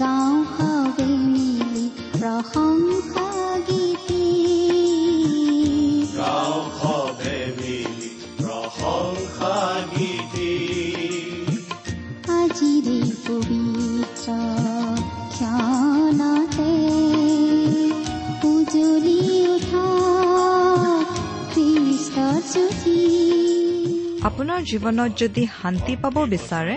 মুখৰিত কৰি গাওঁ সবে মিলি প্ৰশংসা গীতি আজিৰে পবিত্ৰ ক্ষণতে উজলি উঠা আপোনাৰ জীৱনত যদি শান্তি পাব বিচাৰে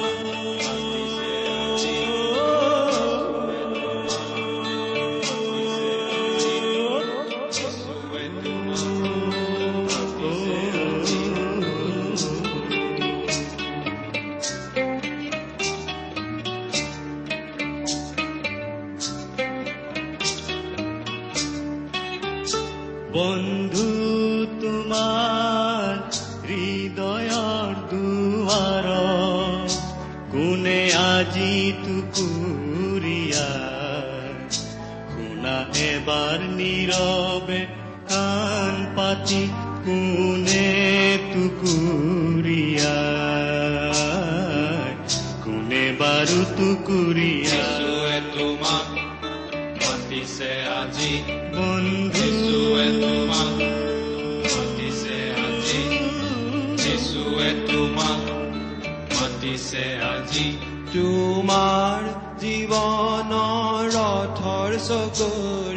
এবাৰ নীৰৱে কাণ পাতি কোনে টুকুৰীয়া কোনে বাৰু টুকুৰীয়া তোমাক মাতিছে আজি। বন্ধুৱে তোমাক মাতিছে আজি। যিশুৱে তোমাক মাতিছে আজি। তোমাৰ জীৱনৰ ৰথৰ চকৰি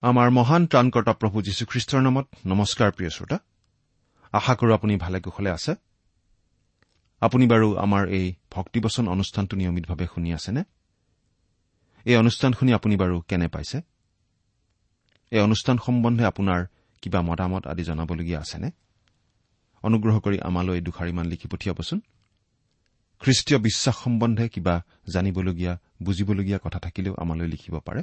আমাৰ মহান ত্ৰাণকৰ্তা প্ৰভু যীশুখ্ৰীষ্টৰ নামত নমস্কাৰ প্ৰিয় শ্ৰোতা। আশা কৰো আপুনি ভালে কুশলে আছে। আপুনি বাৰু আমাৰ এই ভক্তিবচন অনুষ্ঠানটো নিয়মিতভাৱে শুনি আছেনে? এই অনুষ্ঠান শুনি আপুনি বাৰু কেনে পাইছে? এই অনুষ্ঠান সম্বন্ধে আপোনাৰ কিবা মতামত আদি জনাবলগীয়া আছেনে? অনুগ্ৰহ কৰি আমালৈ দুষাৰিমান লিখি পঠিয়াবচোন। খ্ৰীষ্টীয় বিশ্বাস সম্বন্ধে কিবা জানিবলগীয়া বুজিবলগীয়া কথা থাকিলেও আমালৈ লিখিব পাৰে।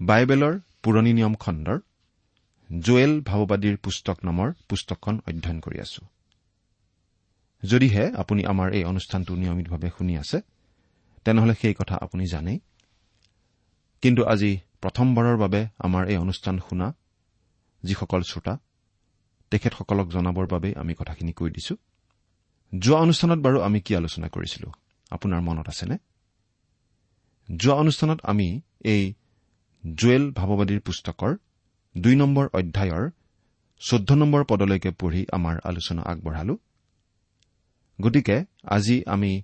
বাইবেলৰ পুৰণি নিয়ম খণ্ডৰ জুৱেল ভাৱবাদীৰ পুস্তক নামৰ পুস্তকখন অধ্যয়ন কৰি আছো। যদিহে আপুনি আমাৰ এই অনুষ্ঠানটো নিয়মিতভাৱে শুনি আছে তেনেহলে সেই কথা আপুনি জানেই। কিন্তু আজি প্ৰথমবাৰৰ বাবে আমাৰ এই অনুষ্ঠান শুনা যিসকল শ্ৰোতা তেখেতসকলক জনাবৰ বাবে আমি কথাখিনি কৈ দিছো। যোৱা অনুষ্ঠানত বাৰু আমি কি আলোচনা কৰিছিলো? আপোনাৰ মনত আছেনে? যোৱা অনুষ্ঠানত আমি এই জুৱেল ভাৱবাদীৰ পুস্তকৰ দুই নম্বৰ অধ্যায়ৰ চৈধ্য নম্বৰ পদলৈকে পঢ়ি আমাৰ আলোচনা আগবঢ়ালো। গতিকে আজি আমি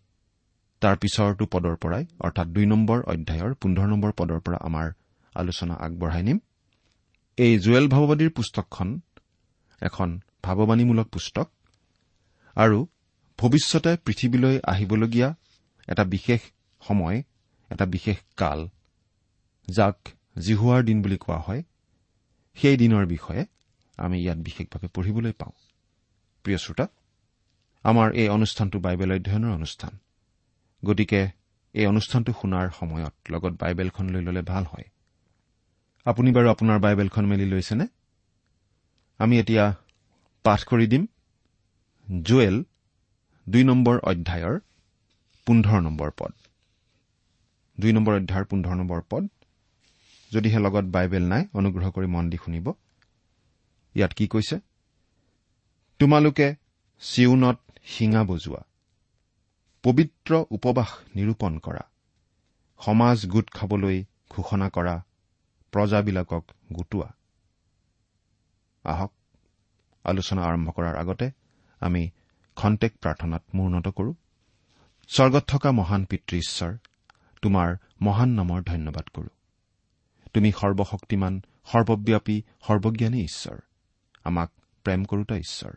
তাৰ পিছৰটো পদৰ পৰাই অৰ্থাৎ দুই নম্বৰ অধ্যায়ৰ পোন্ধৰ নম্বৰ পদৰ পৰা আমাৰ আলোচনা আগবঢ়াই নিম। এই জুৱেল ভাৱবাদীৰ পুস্তকখন এখন ভাৱবাণীমূলক পুস্তক আৰু ভৱিষ্যতে পৃথিৱীলৈ আহিবলগীয়া এটা বিশেষ সময় এটা বিশেষ কাল যাক জিহুৱাৰ দিন বুলি কোৱা হয় সেই দিনৰ বিষয়ে আমি ইয়াত বিশেষভাৱে পঢ়িবলৈ পাওঁ। প্ৰিয় শ্ৰোতা আমাৰ এই অনুষ্ঠানটো বাইবেল অধ্যয়নৰ অনুষ্ঠান। গতিকে এই অনুষ্ঠানটো শুনাৰ সময়ত লগত বাইবেলখন লৈ ল'লে ভাল হয়। আপুনি বাৰু আপোনাৰ বাইবেলখন মেলি লৈছেনে? আমি এতিয়া পাঠ কৰি দিম। জুৱেল দুই নম্বৰ অধ্যায়ৰ পোন্ধৰ নম্বৰ পদ। দুই নম্বৰ অধ্যায়ৰ পোন্ধৰ নম্বৰ পদ। যদিহে লগত বাইবেল নাই অনুগ্ৰহ কৰি মন দি শুনিব। ইয়াত কি কৈছে? তোমালোকে চিউনত শিঙা বজোৱা। পবিত্ৰ উপবাস নিৰূপণ কৰা। সমাজ গোট খাবলৈ ঘোষণা কৰা। প্ৰজাবিলাকক গোটোৱা। আহক আলোচনা আৰম্ভ কৰাৰ আগতে আমি খন্তেক প্ৰাৰ্থনাত মূৰ্ণত কৰো। স্বৰ্গত থকা মহান পিতৃ ঈশ্বৰ তোমাৰ মহান নামৰ ধন্যবাদ কৰো। তুমি সৰ্বশক্তিমান সৰ্বব্যাপী সৰ্বজ্ঞানী ঈশ্বৰ। আমাক প্ৰেম কৰোতা ঈশ্বৰ।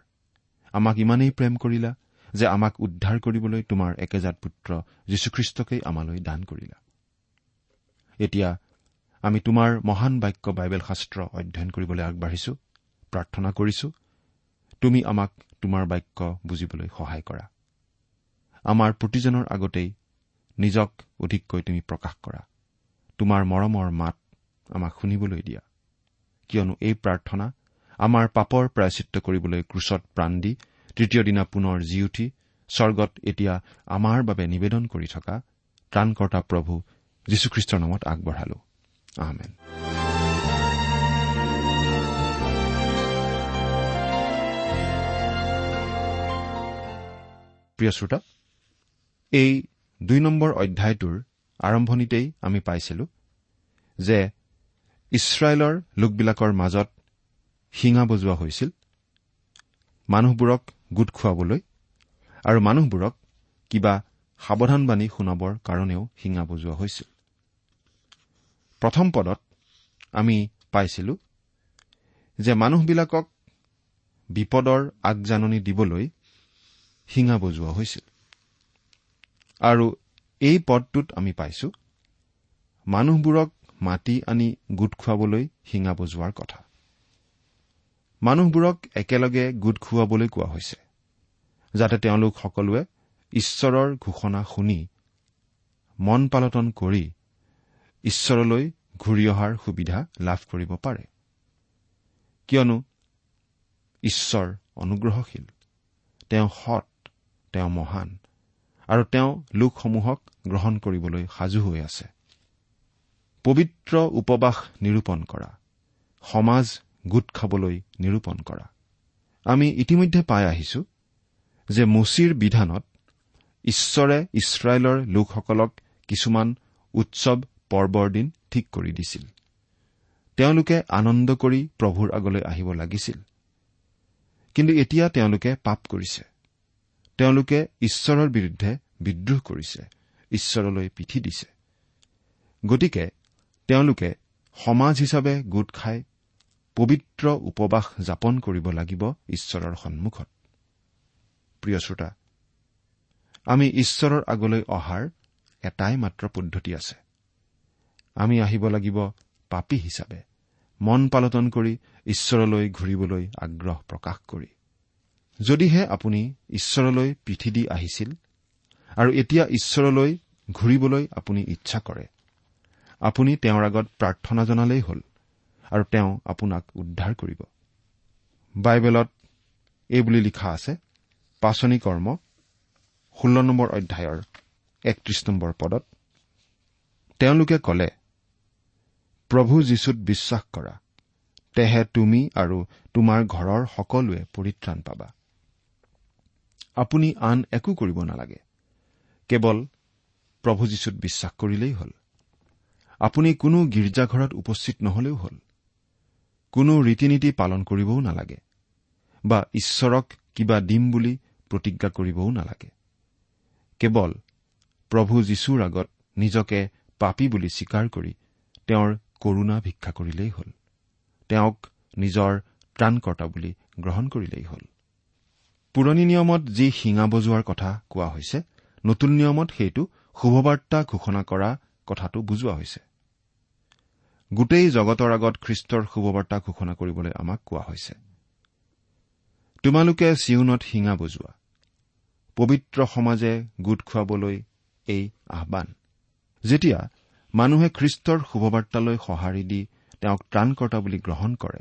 আমাক ইমানেই প্ৰেম কৰিলা যে আমাক উদ্ধাৰ কৰিবলৈ তোমাৰ একেজাত পুত্ৰ যীশুখ্ৰীষ্টকেই আমালৈ দান কৰিলা। এতিয়া আমি তোমাৰ মহান বাক্য বাইবেল শাস্ত্ৰ অধ্যয়ন কৰিবলৈ আগবাঢ়িছো প্ৰাৰ্থনা কৰিছো। তুমি আমাক তোমাৰ বাক্য বুজিবলৈ সহায় কৰা। আমাৰ প্ৰতিজনৰ আগতেই নিজক অধিককৈ তুমি প্ৰকাশ কৰা। তোমাৰ মৰমৰ মাত আমাক শুনিবলৈ দিয়া। কিয়নো এই প্ৰাৰ্থনা আমাৰ পাপৰ প্ৰায়চিত্ৰ কৰিবলৈ ক্ৰুচত প্ৰাণ দি তৃতীয় দিনা পুনৰ জি উঠি স্বৰ্গত এতিয়া আমাৰ বাবে নিবেদন কৰি থকা ত্ৰাণকৰ্তা প্ৰভু যীশুখ্ৰীষ্টৰ নামত আগবঢ়ালো। আহমেদ প্ৰিয় শ্ৰোতা এই দুই নম্বৰ অধ্যায়টোৰ আৰম্ভণিতেই আমি পাইছিলো যে ইছৰাইলৰ লোকবিলাকৰ মাজত শিঙা বজোৱা হৈছিল। মানুহবোৰক গোট খুৱাবলৈ আৰু মানুহবোৰক কিবা সাৱধানবাণী শুনাবৰ কাৰণেও শিঙা বজোৱা হৈছিল। প্ৰথম পদত আমি পাইছিলো যে মানুহবিলাকক বিপদৰ আগজাননী দিবলৈ শিঙা বজোৱা হৈছিল। আৰু এই পদটোত আমি পাইছো মানুহবোৰক মাতি আনি গোট খুৱাবলৈ শিঙা বজোৱাৰ কথা। মানুহবোৰক একেলগে গোট খুৱাবলৈ কোৱা হৈছে যাতে তেওঁলোক সকলোৱে ঈশ্বৰৰ ঘোষণা শুনি মন পালটন কৰি ঈশ্বৰলৈ ঘূৰি অহাৰ সুবিধা লাভ কৰিব পাৰে। কিয়নো ঈশ্বৰ অনুগ্ৰহশীল তেওঁ সৎ তেওঁ মহান আৰু তেওঁ লোকসমূহক গ্ৰহণ কৰিবলৈ সাজু হৈ আছে। পবিত্ৰ উপবাস নিৰূপণ কৰা। সমাজ গোট খাবলৈ নিৰূপণ কৰা। আমি ইতিমধ্যে পাই আহিছো যে মুচিৰ বিধানত ঈশ্বৰে ইছৰাইলৰ লোকসকলক কিছুমান উৎসৱ পৰ্বৰ দিন ঠিক কৰি দিছিল। তেওঁলোকে আনন্দ কৰি প্ৰভুৰ আগলৈ আহিব লাগিছিল। কিন্তু এতিয়া তেওঁলোকে পাপ কৰিছে। তেওঁলোকে ঈশ্বৰৰ বিৰুদ্ধে বিদ্ৰোহ কৰিছে। ঈশ্বৰলৈ পিঠি দিছে। গতিকে তেওঁলোকে সমাজ হিচাপে গোট খাই পবিত্ৰ উপবাস যাপন কৰিব লাগিব ঈশ্বৰৰ সন্মুখত। প্ৰিয় শ্ৰোতা আমি ঈশ্বৰৰ আগলৈ অহাৰ এটাই মাত্ৰ পদ্ধতি আছে। আমি আহিব লাগিব পাপী হিচাপে মন পালটন কৰি ঈশ্বৰলৈ ঘূৰিবলৈ আগ্ৰহ প্ৰকাশ কৰি। যদিহে আপুনি ঈশ্বৰলৈ পিঠি দি আহিছিল আৰু এতিয়া ঈশ্বৰলৈ ঘূৰিবলৈ আপুনি ইচ্ছা কৰে আপুনি তেওঁৰ আগত প্ৰাৰ্থনা জনালেই হ'ল আৰু তেওঁ আপোনাক উদ্ধাৰ কৰিব। বাইবেলত এইবুলি লিখা আছে পাচনি কৰ্ম ষোল্ল নম্বৰ অধ্যায়ৰ একত্ৰিশ নম্বৰ পদত তেওঁলোকে কলে প্ৰভু যীশুত বিশ্বাস কৰা তেহে তুমি আৰু তোমাৰ ঘৰৰ সকলোৱে পৰিত্ৰাণ পাবা। আপুনি আন একো কৰিব নালাগে। কেৱল প্ৰভু যীশুত বিশ্বাস কৰিলেই হ'ল। আপুনি কোনো গীৰ্জাঘৰত উপস্থিত নহলেও হ'ল। কোনো ৰীতি নীতি পালন কৰিবও নালাগে। বা ঈশ্বৰক কিবা দিম বুলি প্ৰতিজ্ঞা কৰিবও নালাগে। কেৱল প্ৰভু যীশুৰ আগত নিজকে পাপী বুলি স্বীকাৰ কৰি তেওঁৰ কৰুণা ভিক্ষা কৰিলেই হ'ল। তেওঁক নিজৰ ত্ৰাণকৰ্তা বুলি গ্ৰহণ কৰিলেই হ'ল। পুৰণি নিয়মত যি শিঙা বজোৱাৰ কথা কোৱা হৈছে নতুন নিয়মত সেইটো শুভবাৰ্তা ঘোষণা কৰা কথাটো বুজোৱা হৈছে। গোটেই জগতৰ আগত খ্ৰীষ্টৰ শুভবাৰ্তা ঘোষণা কৰিবলৈ আমাক কোৱা হৈছে। তোমালোকে চিউনত শিঙা বজোৱা। পবিত্ৰ সমাজে গোট খুৱাবলৈ এই আহান যেতিয়া মানুহে খ্ৰীষ্টৰ শুভবাৰ্তালৈ সঁহাৰি দি তেওঁক ত্ৰাণকৰ্তা বুলি গ্ৰহণ কৰে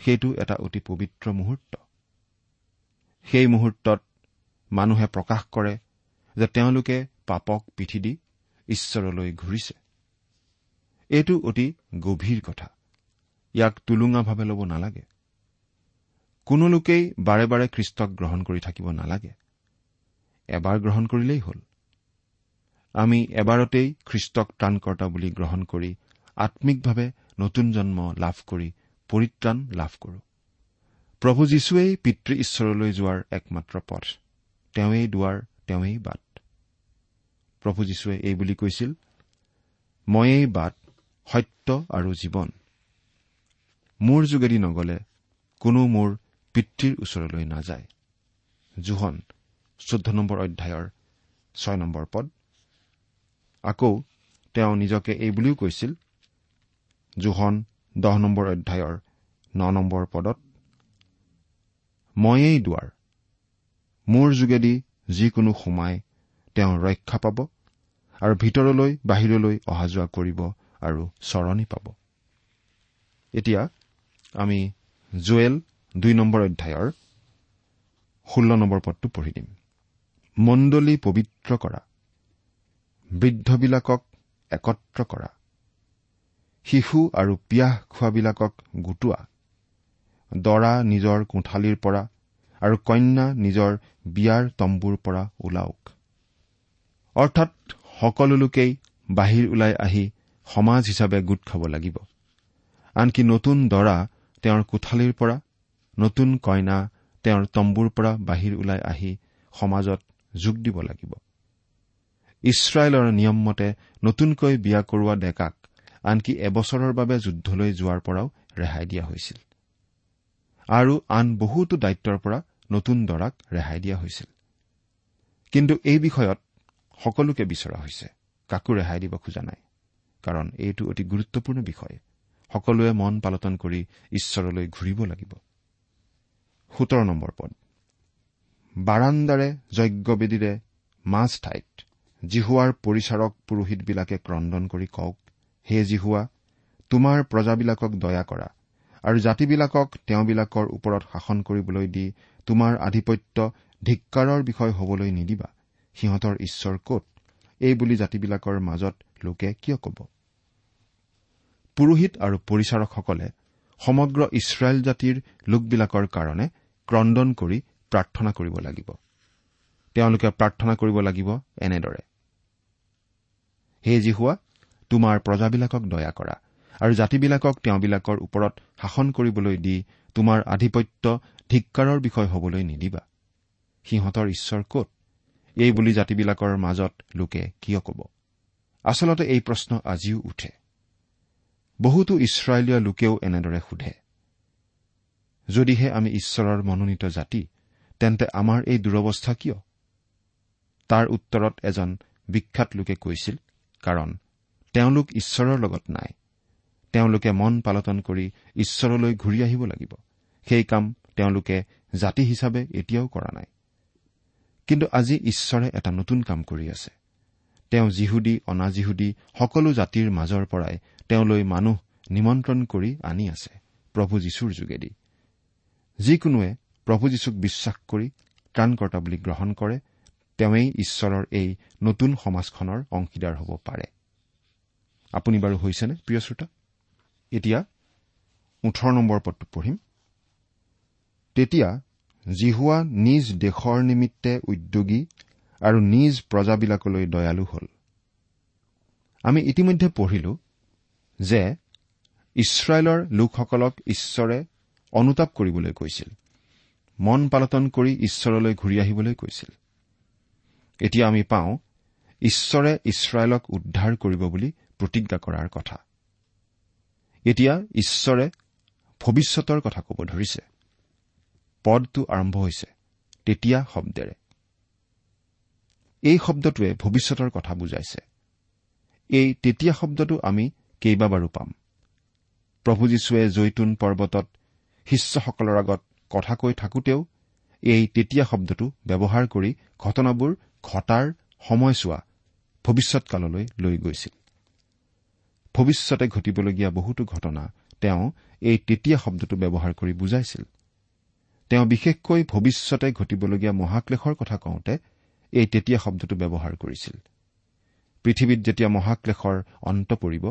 সেইটো এটা অতি পবিত্ৰ মুহূৰ্ত। সেই মুহূৰ্তত মানুহে প্ৰকাশ কৰে যে তেওঁলোকে পাপক পিঠি দি ঈশ্বৰলৈ ঘূৰিছে। এইটো অতি গভীৰ কথা। ইয়াক টুলুঙাভাৱে ল'ব নালাগে। কোনো লোকেই বাৰে বাৰে খ্ৰীষ্টক গ্ৰহণ কৰি থাকিব নালাগে। এবাৰ গ্ৰহণ কৰিলেই হ'ল। আমি এবাৰতেই খ্ৰীষ্টক ত্ৰাণকৰ্তা বুলি গ্ৰহণ কৰি আম্মিকভাৱে নতুন জন্ম লাভ কৰি পৰিত্ৰাণ লাভ কৰো। প্ৰভু যীশুৱেই পিতৃ ঈশ্বৰলৈ যোৱাৰ একমাত্ৰ পথ। তেওঁৱেই দুৱাৰ তেওঁৱেই বাট। প্ৰভু যীশুৱে এই বুলি কৈছিল ময়েই বাট সত্য আৰু জীৱন। মোৰ যোগেদি নগলে কোনো মোৰ পিতৃৰ ওচৰলৈ নাযায়। জোহন চৈধ্য নম্বৰ অধ্যায়ৰ ছয় নম্বৰ পদ। আকৌ তেওঁ নিজকে এই বুলিও কৈছিল জোহন দহ নম্বৰ অধ্যায়ৰ ন নম্বৰ পদত ময়েই দুৱাৰ। মোৰ যোগেদি যিকোনো সোমাই তেওঁ ৰক্ষা পাব আৰু ভিতৰলৈ বাহিৰলৈ অহা যোৱা কৰিব আৰু চৰণি পাব। এতিয়া আমি জুৱেল দুই নম্বৰ অধ্যায়ৰ ষোল্ল নম্বৰ পদটো পঢ়ি দিম। মণ্ডলী পবিত্ৰ কৰা বৃদ্ধবিলাকক একত্ৰ কৰা শিশু আৰু পিয়াহ খোৱাবিলাকক গোটোৱা দৰা নিজৰ কোঠালিৰ পৰা আৰু কন্যা নিজৰ বিয়াৰ তম্বুৰ পৰা ওলাওক। অৰ্থাৎ সকলো লোকেই বাহিৰ ওলাই আহি সমাজ হিচাপে গোট খাব লাগিব। আনকি নতুন দৰা তেওঁৰ কোঠালিৰ পৰা নতুন কইনা তেওঁৰ তম্বুৰ পৰা বাহিৰ ওলাই আহি সমাজত যোগ দিব লাগিব। ইছৰাইলৰ নিয়ম মতে নতুনকৈ বিয়া কৰোৱা ডেকাক আনকি এবছৰৰ বাবে যুদ্ধলৈ যোৱাৰ পৰাও ৰেহাই দিয়া হৈছিল। আৰু আন বহুতো দায়িত্বৰ পৰা নতুন দৰাক ৰেহাই দিয়া হৈছিল। কিন্তু এই বিষয়ত সকলোকে বিচৰা হৈছে। কাকো ৰেহাই দিব খোজা নাই। কাৰণ এইটো অতি গুৰুত্বপূৰ্ণ বিষয়। সকলোৱে মন পালটন কৰি ঈশ্বৰলৈ ঘূৰিব লাগিব। বাৰাণ্ডাৰে যজ্ঞবেদীৰে মাছ ঠাইত জিহুৱাৰ পৰিচাৰক পুৰোহিতবিলাকে ক্ৰদন কৰি কওক হে জিহুৱা তোমাৰ প্ৰজাবিলাকক দয়া কৰা আৰু জাতিবিলাকক তেওঁবিলাকৰ ওপৰত শাসন কৰিবলৈ দি তোমাৰ আধিপত্য ধিক্কাৰৰ বিষয় হবলৈ নিদিবা। সিহঁতৰ ঈশ্বৰ কত এই বুলি জাতিবিলাকৰ মাজত লোকে কিয় কব? পুৰোহিত আৰু পৰিচাৰকসকলে সমগ্ৰ ইছৰাইল জাতিৰ লোকবিলাকৰ কাৰণে ক্ৰদন কৰি প্ৰাৰ্থনা কৰিব লাগিব। তেওঁলোকে প্ৰাৰ্থনা কৰিব লাগিব এনেদৰে। হে জিহুৱা তোমাৰ প্ৰজাবিলাকক দয়া কৰা আৰু জাতিবিলাকক তেওঁবিলাকৰ ওপৰত শাসন কৰিবলৈ দি তোমাৰ আধিপত্য ধিক্কাৰৰ বিষয় হবলৈ নিদিবা। সিহঁতৰ ঈশ্বৰ কত? এই বুলি জাতিবিলাকৰ মাজত লোকে কিয় কব? আচলতে এই প্ৰশ্ন আজিও উঠে। বহুতো ইছৰাইলীয় লোকেও এনেদৰে সোধে। যদিহে আমি ঈশ্বৰৰ মনোনীত জাতি তেন্তে আমাৰ এই দুৰৱস্থা কিয়? তাৰ উত্তৰত এজন বিখ্যাত লোকে কৈছিল কাৰণ তেওঁলোক ঈশ্বৰৰ লগত নাই। তেওঁলোকে মন পালটন কৰি ঈশ্বৰলৈ ঘূৰি আহিব লাগিব। সেই কাম তেওঁলোকে জাতি হিচাপে এতিয়াও কৰা নাই। কিন্তু আজি ঈশ্বৰে এটা নতুন কাম কৰি আছে। তেওঁ যিহুদী অনাজিহুদী সকলো জাতিৰ মাজৰ পৰাই তেওঁলৈ মানুহ নিমন্ত্ৰণ কৰি আনি আছে প্ৰভু যীশুৰ যোগেদি। যিকোনোৱে প্ৰভু যীশুক বিশ্বাস কৰি ত্ৰাণকৰ্তা বুলি গ্ৰহণ কৰে তেওঁই ঈশ্বৰৰ এই নতুন সমাজখনৰ অংশীদাৰ হ'ব পাৰে। আপুনি বাৰু হৈছেনে প্ৰিয় শ্ৰোতা? এতিয়া ওঠৰ নম্বৰ পদটো পঢ়িম। তেতিয়া জিহুৱা নিজ দেশৰ নিমিত্তে উদ্যোগী আৰু নিজ প্ৰজাবিলাকলৈ দয়ালু হ'ল। আমি ইতিমধ্যে পঢ়িলো যে ইছৰাইলৰ লোকসকলক ঈশ্বৰে অনুতাপ কৰিবলৈ কৈছিল। মন পালটন কৰি ঈশ্বৰলৈ ঘূৰি আহিবলৈ কৈছিল। এতিয়া আমি পাওঁ ঈশ্বৰে ইছৰাইলক উদ্ধাৰ কৰিব বুলি প্ৰতিজ্ঞা কৰাৰ কথা। এতিয়া ঈশ্বৰে ভৱিষ্যতৰ কথা ক'ব ধৰিছে। পদটো আৰম্ভ হৈছে তেতিয়া শব্দেৰে। এই শব্দটোৱে ভৱিষ্যতৰ কথা বুজাইছে। এই তেতিয়া শব্দটো আমি কেইবাবাৰো পাম। প্ৰভু যীশুৱে জৈতুন পৰ্বতত শিষ্যসকলৰ আগত কথা কৈ থাকোতেও এই তেতিয়া শব্দটো ব্যৱহাৰ কৰি ঘটনাবোৰ ঘটাৰ সময়ছোৱা ভৱিষ্যৎকাললৈ লৈ গৈছিল। ভৱিষ্যতে ঘটিবলগীয়া বহুতো ঘটনা তেওঁ এই তেতিয়া শব্দটো ব্যৱহাৰ কৰি বুজাইছিল। তেওঁ বিশেষকৈ ভৱিষ্যতে ঘটিবলগীয়া মহাক্লেশৰ কথা কওঁতে এই তেতিয়া শব্দটো ব্যৱহাৰ কৰিছিল। পৃথিৱীত যেতিয়া মহাক্লেশৰ অন্ত পৰিব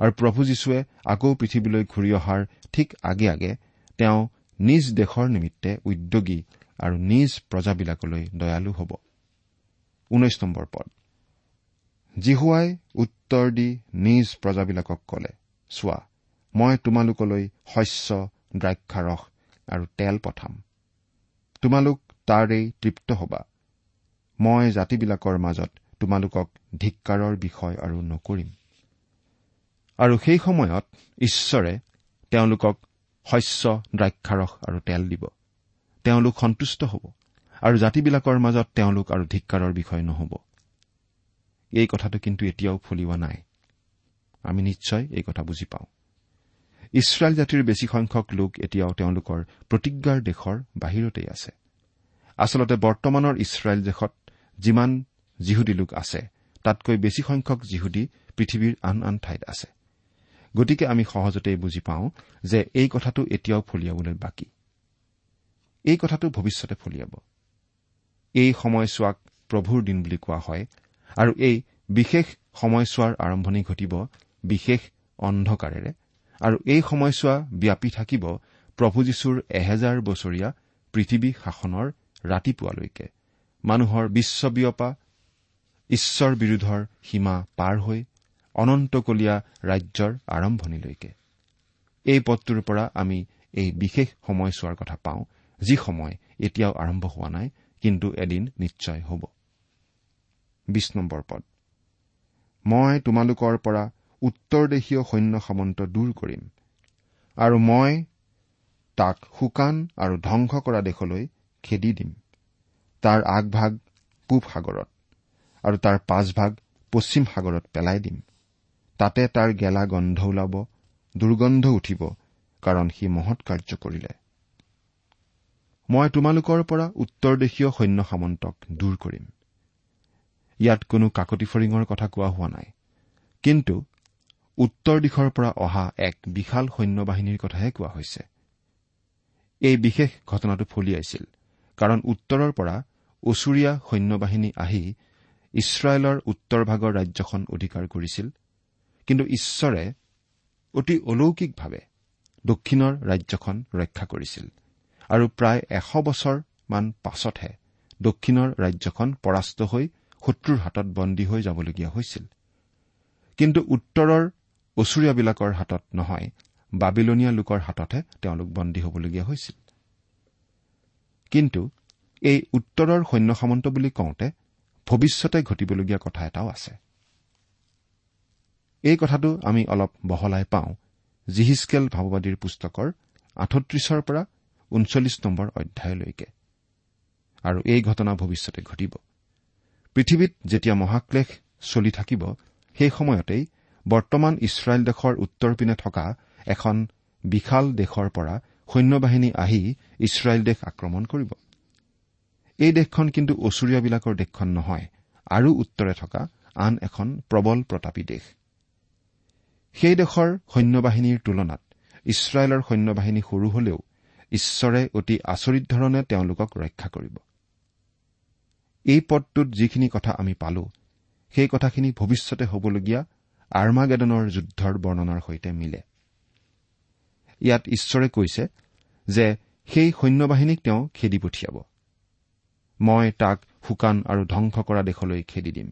আৰু প্ৰভু যীশুৱে আকৌ পৃথিৱীলৈ ঘূৰি অহাৰ ঠিক আগে আগে তেওঁ নিজ দেশৰ নিমিত্তে উদ্যোগী আৰু নিজ প্ৰজাবিলাকলৈ দয়ালু হ'ব। জিহুৱাই উত্তৰ দি নিজ প্ৰজাবিলাকক কলে চোৱা মই তোমালোকলৈ শস্য দ্ৰাক্ষাৰস আৰু তেল পঠাম। তোমালোক তাৰেই তৃপ্ত হবা। মই জাতিবিলাকৰ মাজত তোমালোকক ধিক্কাৰৰ বিষয় আৰু নকৰিম। আৰু সেই সময়ত ঈশ্বৰে তেওঁলোকক শস্য দ্ৰাক্ষাৰস আৰু তেল দিব। তেওঁলোক সন্তুষ্ট হ'ব আৰু জাতিবিলাকৰ মাজত তেওঁলোক আৰু ধিক্কাৰৰ বিষয় নহ'ব। এই কথাটো কিন্তু এতিয়াও ফলিওৱা নাই। আমি নিশ্চয় এই কথা বুজি পাওঁ। ইছৰাইল জাতিৰ বেছি সংখ্যক লোক এতিয়াও তেওঁলোকৰ প্ৰতিজ্ঞাৰ দেশৰ বাহিৰতেই আছে। আচলতে বৰ্তমানৰ ইছৰাইল দেশত যিমান যিহুদী লোক আছে তাতকৈ বেছি সংখ্যক যিহুদী পৃথিৱীৰ আন আন ঠাইত আছে। গতিকে আমি সহজতেই বুজি পাওঁ যে এই কথাটো এতিয়াও ফলিয়াবলৈ বাকী। এই কথাটো ভৱিষ্যতে ফলিয়াব। এই সময়ছোৱাক প্ৰভুৰ দিন বুলি কোৱা হয় আৰু এই বিশেষ সময়ছোৱাৰ আৰম্ভণি ঘটিব বিশেষ অন্ধকাৰেৰে। আৰু এই সময়ছোৱা ব্যাপী থাকিব প্ৰভু যীশুৰ এহেজাৰ বছৰীয়া পৃথিৱী শাসনৰ ৰাতিপুৱালৈকে। মানুহৰ বিশ্ববিয়পা ঈশ্বৰ বিৰোধৰ সীমা পাৰ হৈ অনন্তকলীয়া ৰাজ্যৰ আৰম্ভণিলৈকে। এই পদটোৰ পৰা আমি এই বিশেষ সময়ছোৱাৰ কথা পাওঁ যি সময় এতিয়াও আৰম্ভ হোৱা নাই কিন্তু এদিন নিশ্চয় হ'ব। মই তোমালোকৰ পৰা উত্তৰদেশীয় সৈন্য সামন্ত দূৰ কৰিম। আৰু মই তাক শুকান আৰু ধ্বংস কৰা দেশলৈ খেদি দিম। তাৰ আগভাগ পূব সাগৰত আৰু তাৰ পাছভাগ পশ্চিম সাগৰত পেলাই দিম। তাতে তাৰ গেলা গন্ধ ওলাব দুৰ্গন্ধ উঠিব কাৰণ সি মহৎ কাৰ্য কৰিলে। মই তোমালোকৰ পৰা উত্তৰদেশীয় সৈন্য সামন্তক দূৰ কৰিম। ইয়াত কোনো কাকতি ফৰিঙৰ কথা কোৱা হোৱা নাই। কিন্তু উত্তৰ দিশৰ পৰা অহা এক বিশাল সৈন্য বাহিনীৰ কথাহে কোৱা হৈছে। এই বিশেষ ঘটনাটো ফলিয়াইছিল কাৰণ উত্তৰৰ পৰা ওচৰীয়া সৈন্য বাহিনী আহি ইছৰাইলৰ উত্তৰ ভাগৰ ৰাজ্যখন অধিকাৰ কৰিছিল। কিন্তু ঈশ্বৰে অতি অলৌকিকভাৱে দক্ষিণৰ ৰাজ্যখন ৰক্ষা কৰিছিল আৰু প্ৰায় এশ বছৰমান পাছতহে দক্ষিণৰ ৰাজ্যখন পৰাস্ত হৈ শত্ৰুৰ হাতত বন্দী হৈ যাবলগীয়া হৈছিল। কিন্তু উত্তৰৰ ওচৰীয়াবিলাকৰ হাতত নহয় বাবিলনীয়া লোকৰ হাততহে তেওঁলোক বন্দী হ'বলগীয়া হৈছিল। কিন্তু এই উত্তৰৰ সৈন্য সামন্ত বুলি কওঁতে ভৱিষ্যতে ঘটিবলগীয়া কথা এটাও আছে। এই কথাটো আমি অলপ বহলাই পাওঁ জিহিচকেল ভাৱবাদীৰ পুস্তকৰ আঠত্ৰিশৰ পৰা ঊনচল্লিছ নম্বৰ অধ্যায়লৈকে। আৰু এই ঘটনা ভৱিষ্যতে ঘটিব। পৃথিৱীত যেতিয়া মহাক্লেশ চলি থাকিব সেই সময়তেই বৰ্তমান ইছৰাইল দেশৰ উত্তৰ পিনে থকা এখন বিশাল দেশৰ পৰা সৈন্যবাহিনী আহি ইছৰাইল দেশ আক্ৰমণ কৰিব। এই দেশখন কিন্তু ওচৰীয়াবিলাকৰ দেশখন নহয় আৰু উত্তৰে থকা আন এখন প্ৰবল প্ৰতাপী দেশ। সেই দেশৰ সৈন্যবাহিনীৰ তুলনাত ইছৰাইলৰ সৈন্যবাহিনী সৰু হলেও ঈশ্বৰে অতি আচৰিত ধৰণে তেওঁলোকক ৰক্ষা কৰিব। এই পদটোত যিখিনি কথা আমি পালো সেই কথাখিনি ভৱিষ্যতে হবলগীয়া আৰ্মাগেডনৰ যুদ্ধৰ বৰ্ণনাৰ সৈতে মিলে। ইয়াত ঈশ্বৰে কৈছে যে সেই সৈন্যবাহিনীক তেওঁ খেদি পঠিয়াব। মই তাক শুকান আৰু ধ্বংস কৰা দেশলৈ খেদি দিম।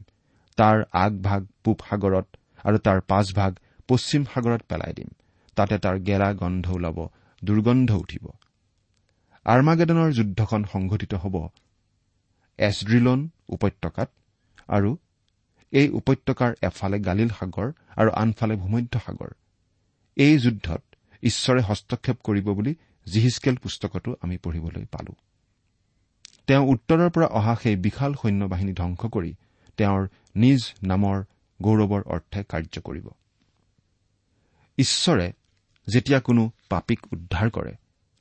তাৰ আগভাগ পূব সাগৰত আৰু তাৰ পাছভাগ পশ্চিম সাগৰত পেলাই দিম। তাতে তাৰ গেৰা গন্ধ ওলাব দুৰ্গন্ধ উঠিব। আৰ্মাগেডনৰ যুদ্ধখন সংঘটিত হ'ব এছড্ৰিলন উপত্যকাত আৰু এই উপত্যকাৰ এফালে গালিল সাগৰ আৰু আনফালে ভূমধ্য সাগৰ। এই যুদ্ধত ঈশ্বৰে হস্তক্ষেপ কৰিব বুলি জিহিচকেল পুস্তকতো আমি পঢ়িবলৈ পালো। তেওঁ উত্তৰৰ পৰা অহা সেই বিশাল সৈন্য বাহিনী ধ্বংস কৰি তেওঁৰ নিজ নামৰ গৌৰৱৰ অৰ্থে কাৰ্য কৰিব। ঈশ্বৰে যেতিয়া কোনো পাপীক উদ্ধাৰ কৰে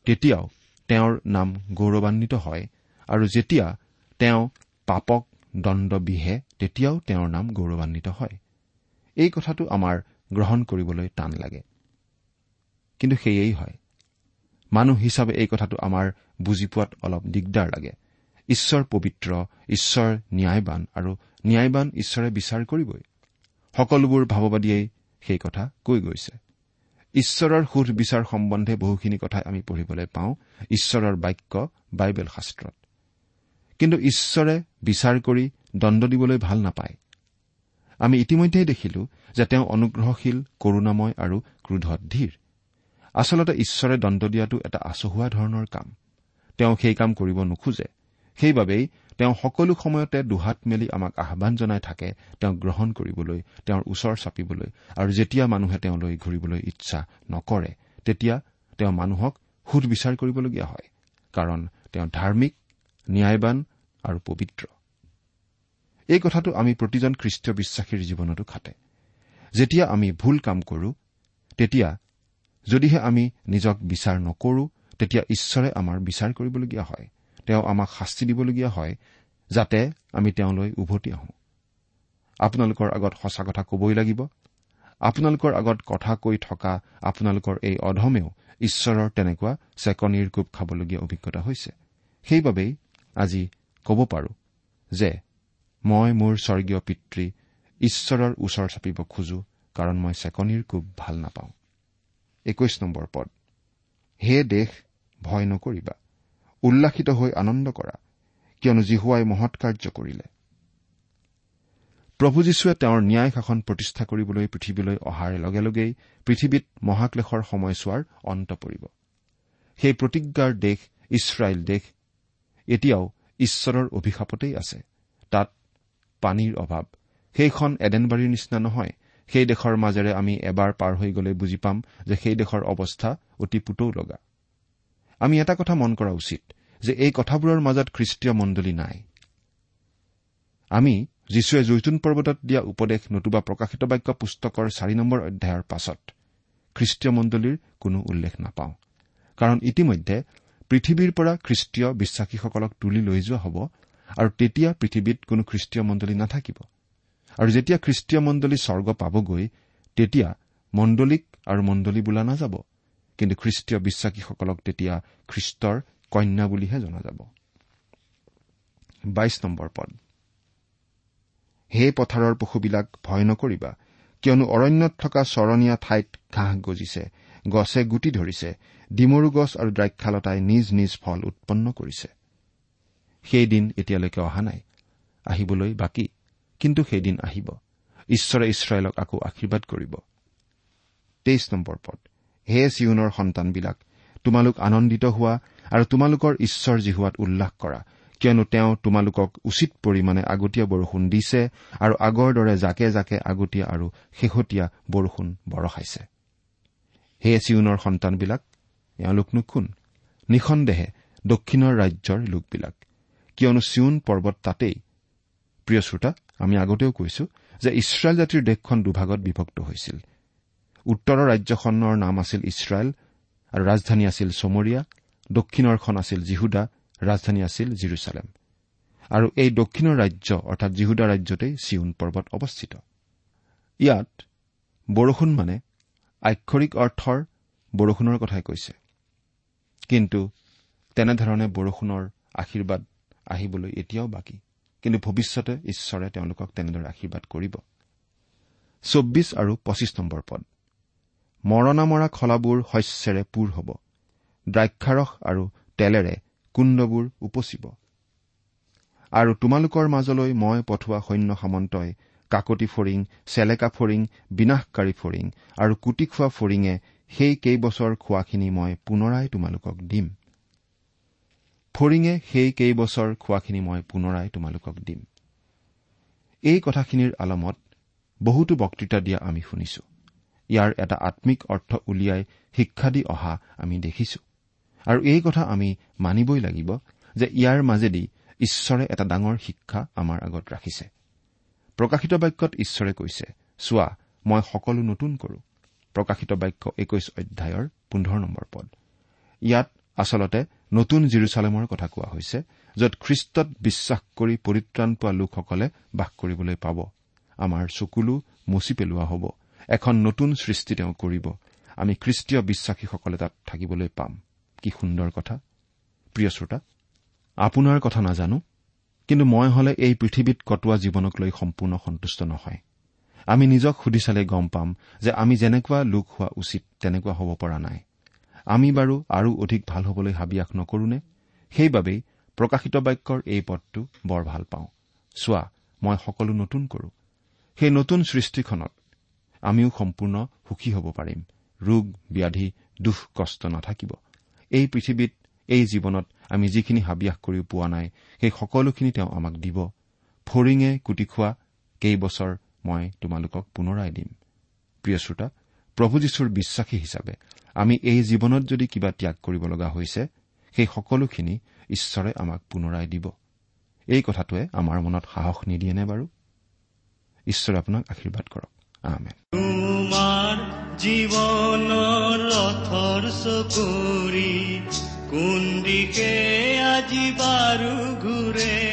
তেতিয়াও তেওঁৰ নাম গৌৰৱান্বিত হয় আৰু যেতিয়া তেওঁ পাপক দণ্ড বিহে তেতিয়াও তেওঁৰ নাম গৌৰৱান্বিত হয়। এই কথাটো আমাৰ গ্ৰহণ কৰিবলৈ টান লাগে। কিন্তু সেয়েই হয়। মানুহ হিচাপে এই কথাটো আমাৰ বুজি পোৱাত অলপ দিগদাৰ লাগে। ঈশ্বৰ পবিত্ৰ ঈশ্বৰ ন্যায়বান আৰু ন্যায়বান ঈশ্বৰে বিচাৰ কৰিবই। সকলোবোৰ ভাৱবাদীয়ে সেই কথা কৈ গৈছে। ঈশ্বৰৰ সুধবিচাৰ সম্বন্ধে বহুখিনি কথাই আমি পঢ়িবলৈ পাওঁ। ঈশ্বৰৰ বাক্য বাইবেল শাস্ত্ৰত। কিন্তু ঈশ্বৰে বিচাৰ কৰি দণ্ড দিবলৈ ভাল নাপায়। আমি ইতিমধ্যেই দেখিলো যে তেওঁ অনুগ্ৰহশীল কৰুণাময় আৰু ক্ৰোধত ধীৰ। আচলতে ঈশ্বৰে দণ্ড দিয়াটো এটা আচহুৱা ধৰণৰ কাম। তেওঁ সেই কাম কৰিব নোখোজে। সেইবাবেই তেওঁ সকলো সময়তে দুহাত মেলি আমাক আহান জনাই থাকে তেওঁক গ্ৰহণ কৰিবলৈ তেওঁৰ ওচৰ চাপিবলৈ আৰু যেতিয়া মানুহে তেওঁলৈ ঘূৰিবলৈ ইচ্ছা নকৰে তেতিয়া তেওঁ মানুহক সুধবিচাৰ কৰিবলগীয়া হয়। কাৰণ তেওঁ ধাৰ্মিক ন্যায়বান আৰু পবিত্ৰ। এই কথাটো আমি প্ৰতিজন খ্ৰীষ্টীয় বিশ্বাসীৰ জীৱনতো খাটে। যেতিয়া আমি ভুল কাম কৰো তেতিয়া যদিহে আমি নিজক বিচাৰ নকৰো তেতিয়া ঈশ্বৰে আমাৰ বিচাৰ কৰিবলগীয়া হয়। তেওঁ আমাক শাস্তি দিবলগীয়া হয় যাতে আমি তেওঁলৈ উভতি আহো। আপোনালোকৰ আগত সঁচা কথা কবই লাগিব। আপোনালোকৰ আগত কথা কৈ থকা আপোনালোকৰ এই অধমেও ঈশ্বৰৰ তেনেকুৱা চেকনিৰ কোব খাবলগীয়া অভিজ্ঞতা হৈছে। সেইবাবেই আজি ক'ব পাৰো যে মই মোৰ স্বৰ্গীয় পিতৃ ঈশ্বৰৰ ওচৰ চাপিব খোজো কাৰণ মই চেকনিৰ কোব ভাল নাপাওঁ। একৈশ নম্বৰ পদ। হে দেশ ভয় নকৰিবা। উল্লাসিত হৈ আনন্দ কৰা কিয়নো জিহুৱাই মহৎ কাৰ্য কৰিলে। প্ৰভু যীশুৱে তেওঁৰ ন্যায় শাসন প্ৰতিষ্ঠা কৰিবলৈ পৃথিৱীলৈ অহাৰ লগে লগেই পৃথিৱীত মহাক্লেশৰ সময়ছোৱাৰ অন্ত পৰিব। সেই প্ৰতিজ্ঞাৰ দেশ ইছৰাইল দেশ এতিয়াও ঈশ্বৰৰ অভিশাপতেই আছে। তাত পানীৰ অভাৱ। সেইখন এডেনবাৰীৰ নিচিনা নহয়। সেই দেশৰ মাজেৰে আমি এবাৰ পাৰ হৈ গ'লে বুজি পাম যে সেই দেশৰ অৱস্থা অতি পুতৌ লগা। আমি এটা কথা মন কৰা উচিত যে এই কথাবোৰৰ মাজত খ্ৰীষ্টীয় মণ্ডলী নাই। আমি যীশুৱে জৈতুন পৰ্বতত দিয়া উপদেশ নতুবা প্ৰকাশিত বাক্য পুস্তকৰ চাৰি নম্বৰ অধ্যায়ৰ পাছত খ্ৰীষ্টীয় মণ্ডলীৰ কোনো উল্লেখ নাপাওঁ। কাৰণ ইতিমধ্যে পৃথিৱীৰ পৰা খ্ৰীষ্টীয় বিশ্বাসীসকলক তুলি লৈ যোৱা হ'ব আৰু তেতিয়া পৃথিৱীত কোনো খ্ৰীষ্টীয় মণ্ডলী নাথাকিব। আৰু যেতিয়া খ্ৰীষ্টীয় মণ্ডলী স্বৰ্গ পাবগৈ তেতিয়া মণ্ডলীক আৰু মণ্ডলী বোলা নাযাব। কিন্তু খ্ৰীষ্টীয় বিশ্বাসীসকলক তেতিয়া খ্ৰীষ্টৰ কন্যা বুলিহে জনা যাব। হে পথাৰৰ পশুবিলাক ভয় নকৰিবা। কিয়নো অৰণ্যত থকা চৰণীয়া ঠাইত ঘাঁহ গজিছে গছে গুটি ধৰিছে ডিমৰু গছ আৰু দ্ৰাক্ষালতাই নিজ নিজ ফল উৎপন্ন কৰিছে। সেই দিন এতিয়ালৈকে অহা নাই আহিবলৈ বাকী কিন্তু সেইদিন আহিব। ঈশ্বৰে ইছৰাইলক আকৌ আশীৰ্বাদ কৰিব। তেইছ নম্বৰ পদ। হে চিউনৰ সন্তানবিলাক তোমালোক আনন্দিত হোৱা আৰু তোমালোকৰ ঈশ্বৰ জিহুৱাত উল্লাস কৰা কিয়নো তেওঁ তোমালোকক উচিত পৰিমাণে আগতীয়া বৰষুণ দিছে আৰু আগৰ দৰে জাকে জাকে আগতীয়া আৰু শেহতীয়া বৰষুণ বৰষাইছে। হে চিউনৰ সন্তানবিলাক এওঁলোকনো কোন নিঃসন্দেহে দক্ষিণৰ ৰাজ্যৰ লোকবিলাক। কিয়নো চিউন পৰ্বত তাতেই। প্ৰিয় শ্ৰোতা আমি আগতেও কৈছো যে ইছৰাইল জাতিৰ দেশখন দুভাগত বিভক্ত হৈছিল। উত্তৰৰ ৰাজ্যখনৰ নাম আছিল ইছৰাইল আৰু ৰাজধানী আছিল চমৰীয়া দক্ষিণৰখন আছিল জিহুদা ৰাজধানী আছিল জিৰচালেম। আৰু এই দক্ষিণৰ ৰাজ্য অৰ্থাৎ জিহুদা ৰাজ্যতেই চিউন পৰ্বত অৱস্থিত। ইয়াত বৰষুণ মানে আক্ষৰিক অৰ্থৰ বৰষুণৰ কথাই কৈছে। কিন্তু তেনেধৰণে বৰষুণৰ আশীৰ্বাদ আহিবলৈ এতিয়াও বাকী। কিন্তু ভৱিষ্যতে ঈশ্বৰে তেওঁলোকক তেনেদৰে আশীৰ্বাদ কৰিব। চৌব্বিছ আৰু পঁচিছ নম্বৰ পদ। মৰণা মৰা খলাবোৰ শস্যেৰে পূৰ হ'ব। দ্ৰাক্ষাৰস আৰু তেলেৰে কুণ্ডবোৰ উপচিব। আৰু তোমালোকৰ মাজলৈ মই পঠোৱা সৈন্য সামন্তই কাকতি ফৰিং চেলেকা ফৰিং বিনাশকাৰী ফৰিং আৰু কুটি খোৱা ফৰিঙে সেই কেইবছৰ খোৱাখিনি মই পুনৰাই তোমালোকক দিম। ফৰিঙে সেই কেইবছৰ খোৱাখিনি মই পুনৰাই তোমালোকক দিম। এই কথাখিনিৰ আলমত বহুতো বক্তৃতা দিয়া আমি শুনিছো। ইয়াৰ এটা আম্মিক অৰ্থ উলিয়াই শিক্ষা দি অহা আমি দেখিছো। আৰু এই কথা আমি মানিবই লাগিব যে ইয়াৰ মাজেদি ঈশ্বৰে এটা ডাঙৰ শিক্ষা আমাৰ আগত ৰাখিছে। প্ৰকাশিত বাক্যত ঈশ্বৰে কৈছে চোৱা মই সকলো নতুন কৰো। প্ৰকাশিত বাক্য একৈশ অধ্যায়ৰ পোন্ধৰ নম্বৰ পদ। ইয়াত আচলতে নতুন জিৰচালেমৰ কথা কোৱা হৈছে য'ত খ্ৰীষ্টত বিশ্বাস কৰি পৰিত্ৰাণ পোৱা লোকসকলে বাস কৰিবলৈ পাব। আমাৰ চকুলো মচি পেলোৱা হ'ব। এখন নতুন সৃষ্টি তেওঁ কৰিব। আমি খ্ৰীষ্টীয় বিশ্বাসীসকলে তাত থাকিবলৈ পাম। কি সুন্দৰ কথা। প্ৰিয় শ্ৰোতা আপোনাৰ কথা নাজানো কিন্তু মই হলে এই পৃথিৱীত কটোৱা জীৱনক লৈ সম্পূৰ্ণ সন্তুষ্ট নহয়। আমি নিজক সুধি চালে গম পাম যে আমি যেনেকুৱা লোক হোৱা উচিত তেনেকুৱা হ'ব পৰা নাই। আমি বাৰু আৰু অধিক ভাল হবলৈ হাবিয়াস নকৰোনে সেইবাবেই প্ৰকাশিত বাক্যৰ এই পদটো বৰ ভাল পাওঁ। চোৱা মই সকলো নতুন কৰো। সেই নতুন সৃষ্টিখনত আমিও সম্পূৰ্ণ সুখী হ'ব পাৰিম। ৰোগ ব্যাধি দুখ কষ্ট নাথাকিব। এই পৃথিৱীত এই জীৱনত আমি যিখিনি হাবিয়াস কৰিও পোৱা নাই সেই সকলোখিনি তেওঁ আমাক দিব। ফৰিঙে কুটি খোৱা কেইবছৰ মই তোমালোকক পুনৰাই দিম। প্ৰিয় শ্ৰোতা প্ৰভু যীশুৰ বিশ্বাসী হিচাপে আমি এই জীৱনত যদি কিবা ত্যাগ কৰিব লগা হৈছে সেই সকলোখিনি ঈশ্বৰে আমাক পুনৰাই দিব। এই কথাটোৱে আমাৰ মনত সাহস নিদিয়েনে বাৰু? ঈশ্বৰে আপোনাক আশীৰ্বাদ কৰক। তোমাৰ জীৱনৰ ৰথৰ চকুৰি কোন দিশে আজি বাৰু ঘূৰে?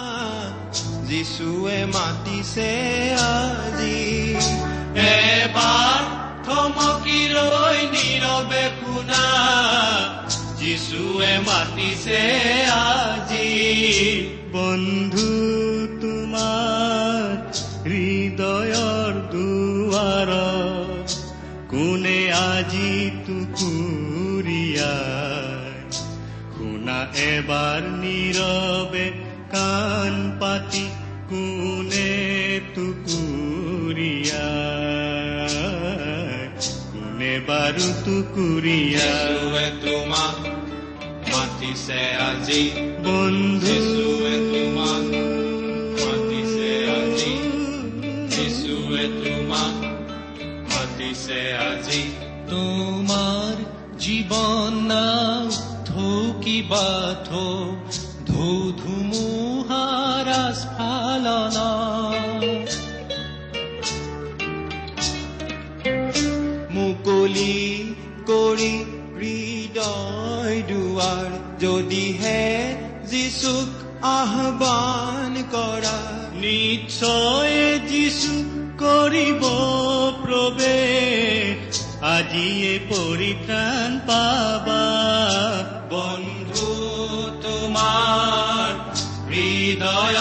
যিচুৱে মাতিছে আজি। এবাৰ থমকি ৰৈ নীৰৱে শুনা যিচুৱে মাতিছে আজি। বন্ধু তোমাৰ হৃদয়ৰ দুৱাৰ কোনে আজি টুকুৰিয়াই শুনা এবাৰ নীৰৱে কাণ পাতি কোনে বাৰু টুকুৰিয়াই তোমাক মাতিছে আজি বন্ধু তোমাক মাতিছে আজি যিচুৱে তোমাক মাতিছে আজি তোমাৰ জীৱন নাও থৌকিবা থৌ ধৌ ধুমুহাৰ স্ফালনা কৰি কৰি হৃদয় দুৱাৰ যদিহে যিচুক আহ্বান কৰা নিশ্চয় যিচুক কৰিব প্ৰৱেশ আজিয়ে পৰিত্ৰাণ পাবা। বন্ধু তোমাৰ হৃদয়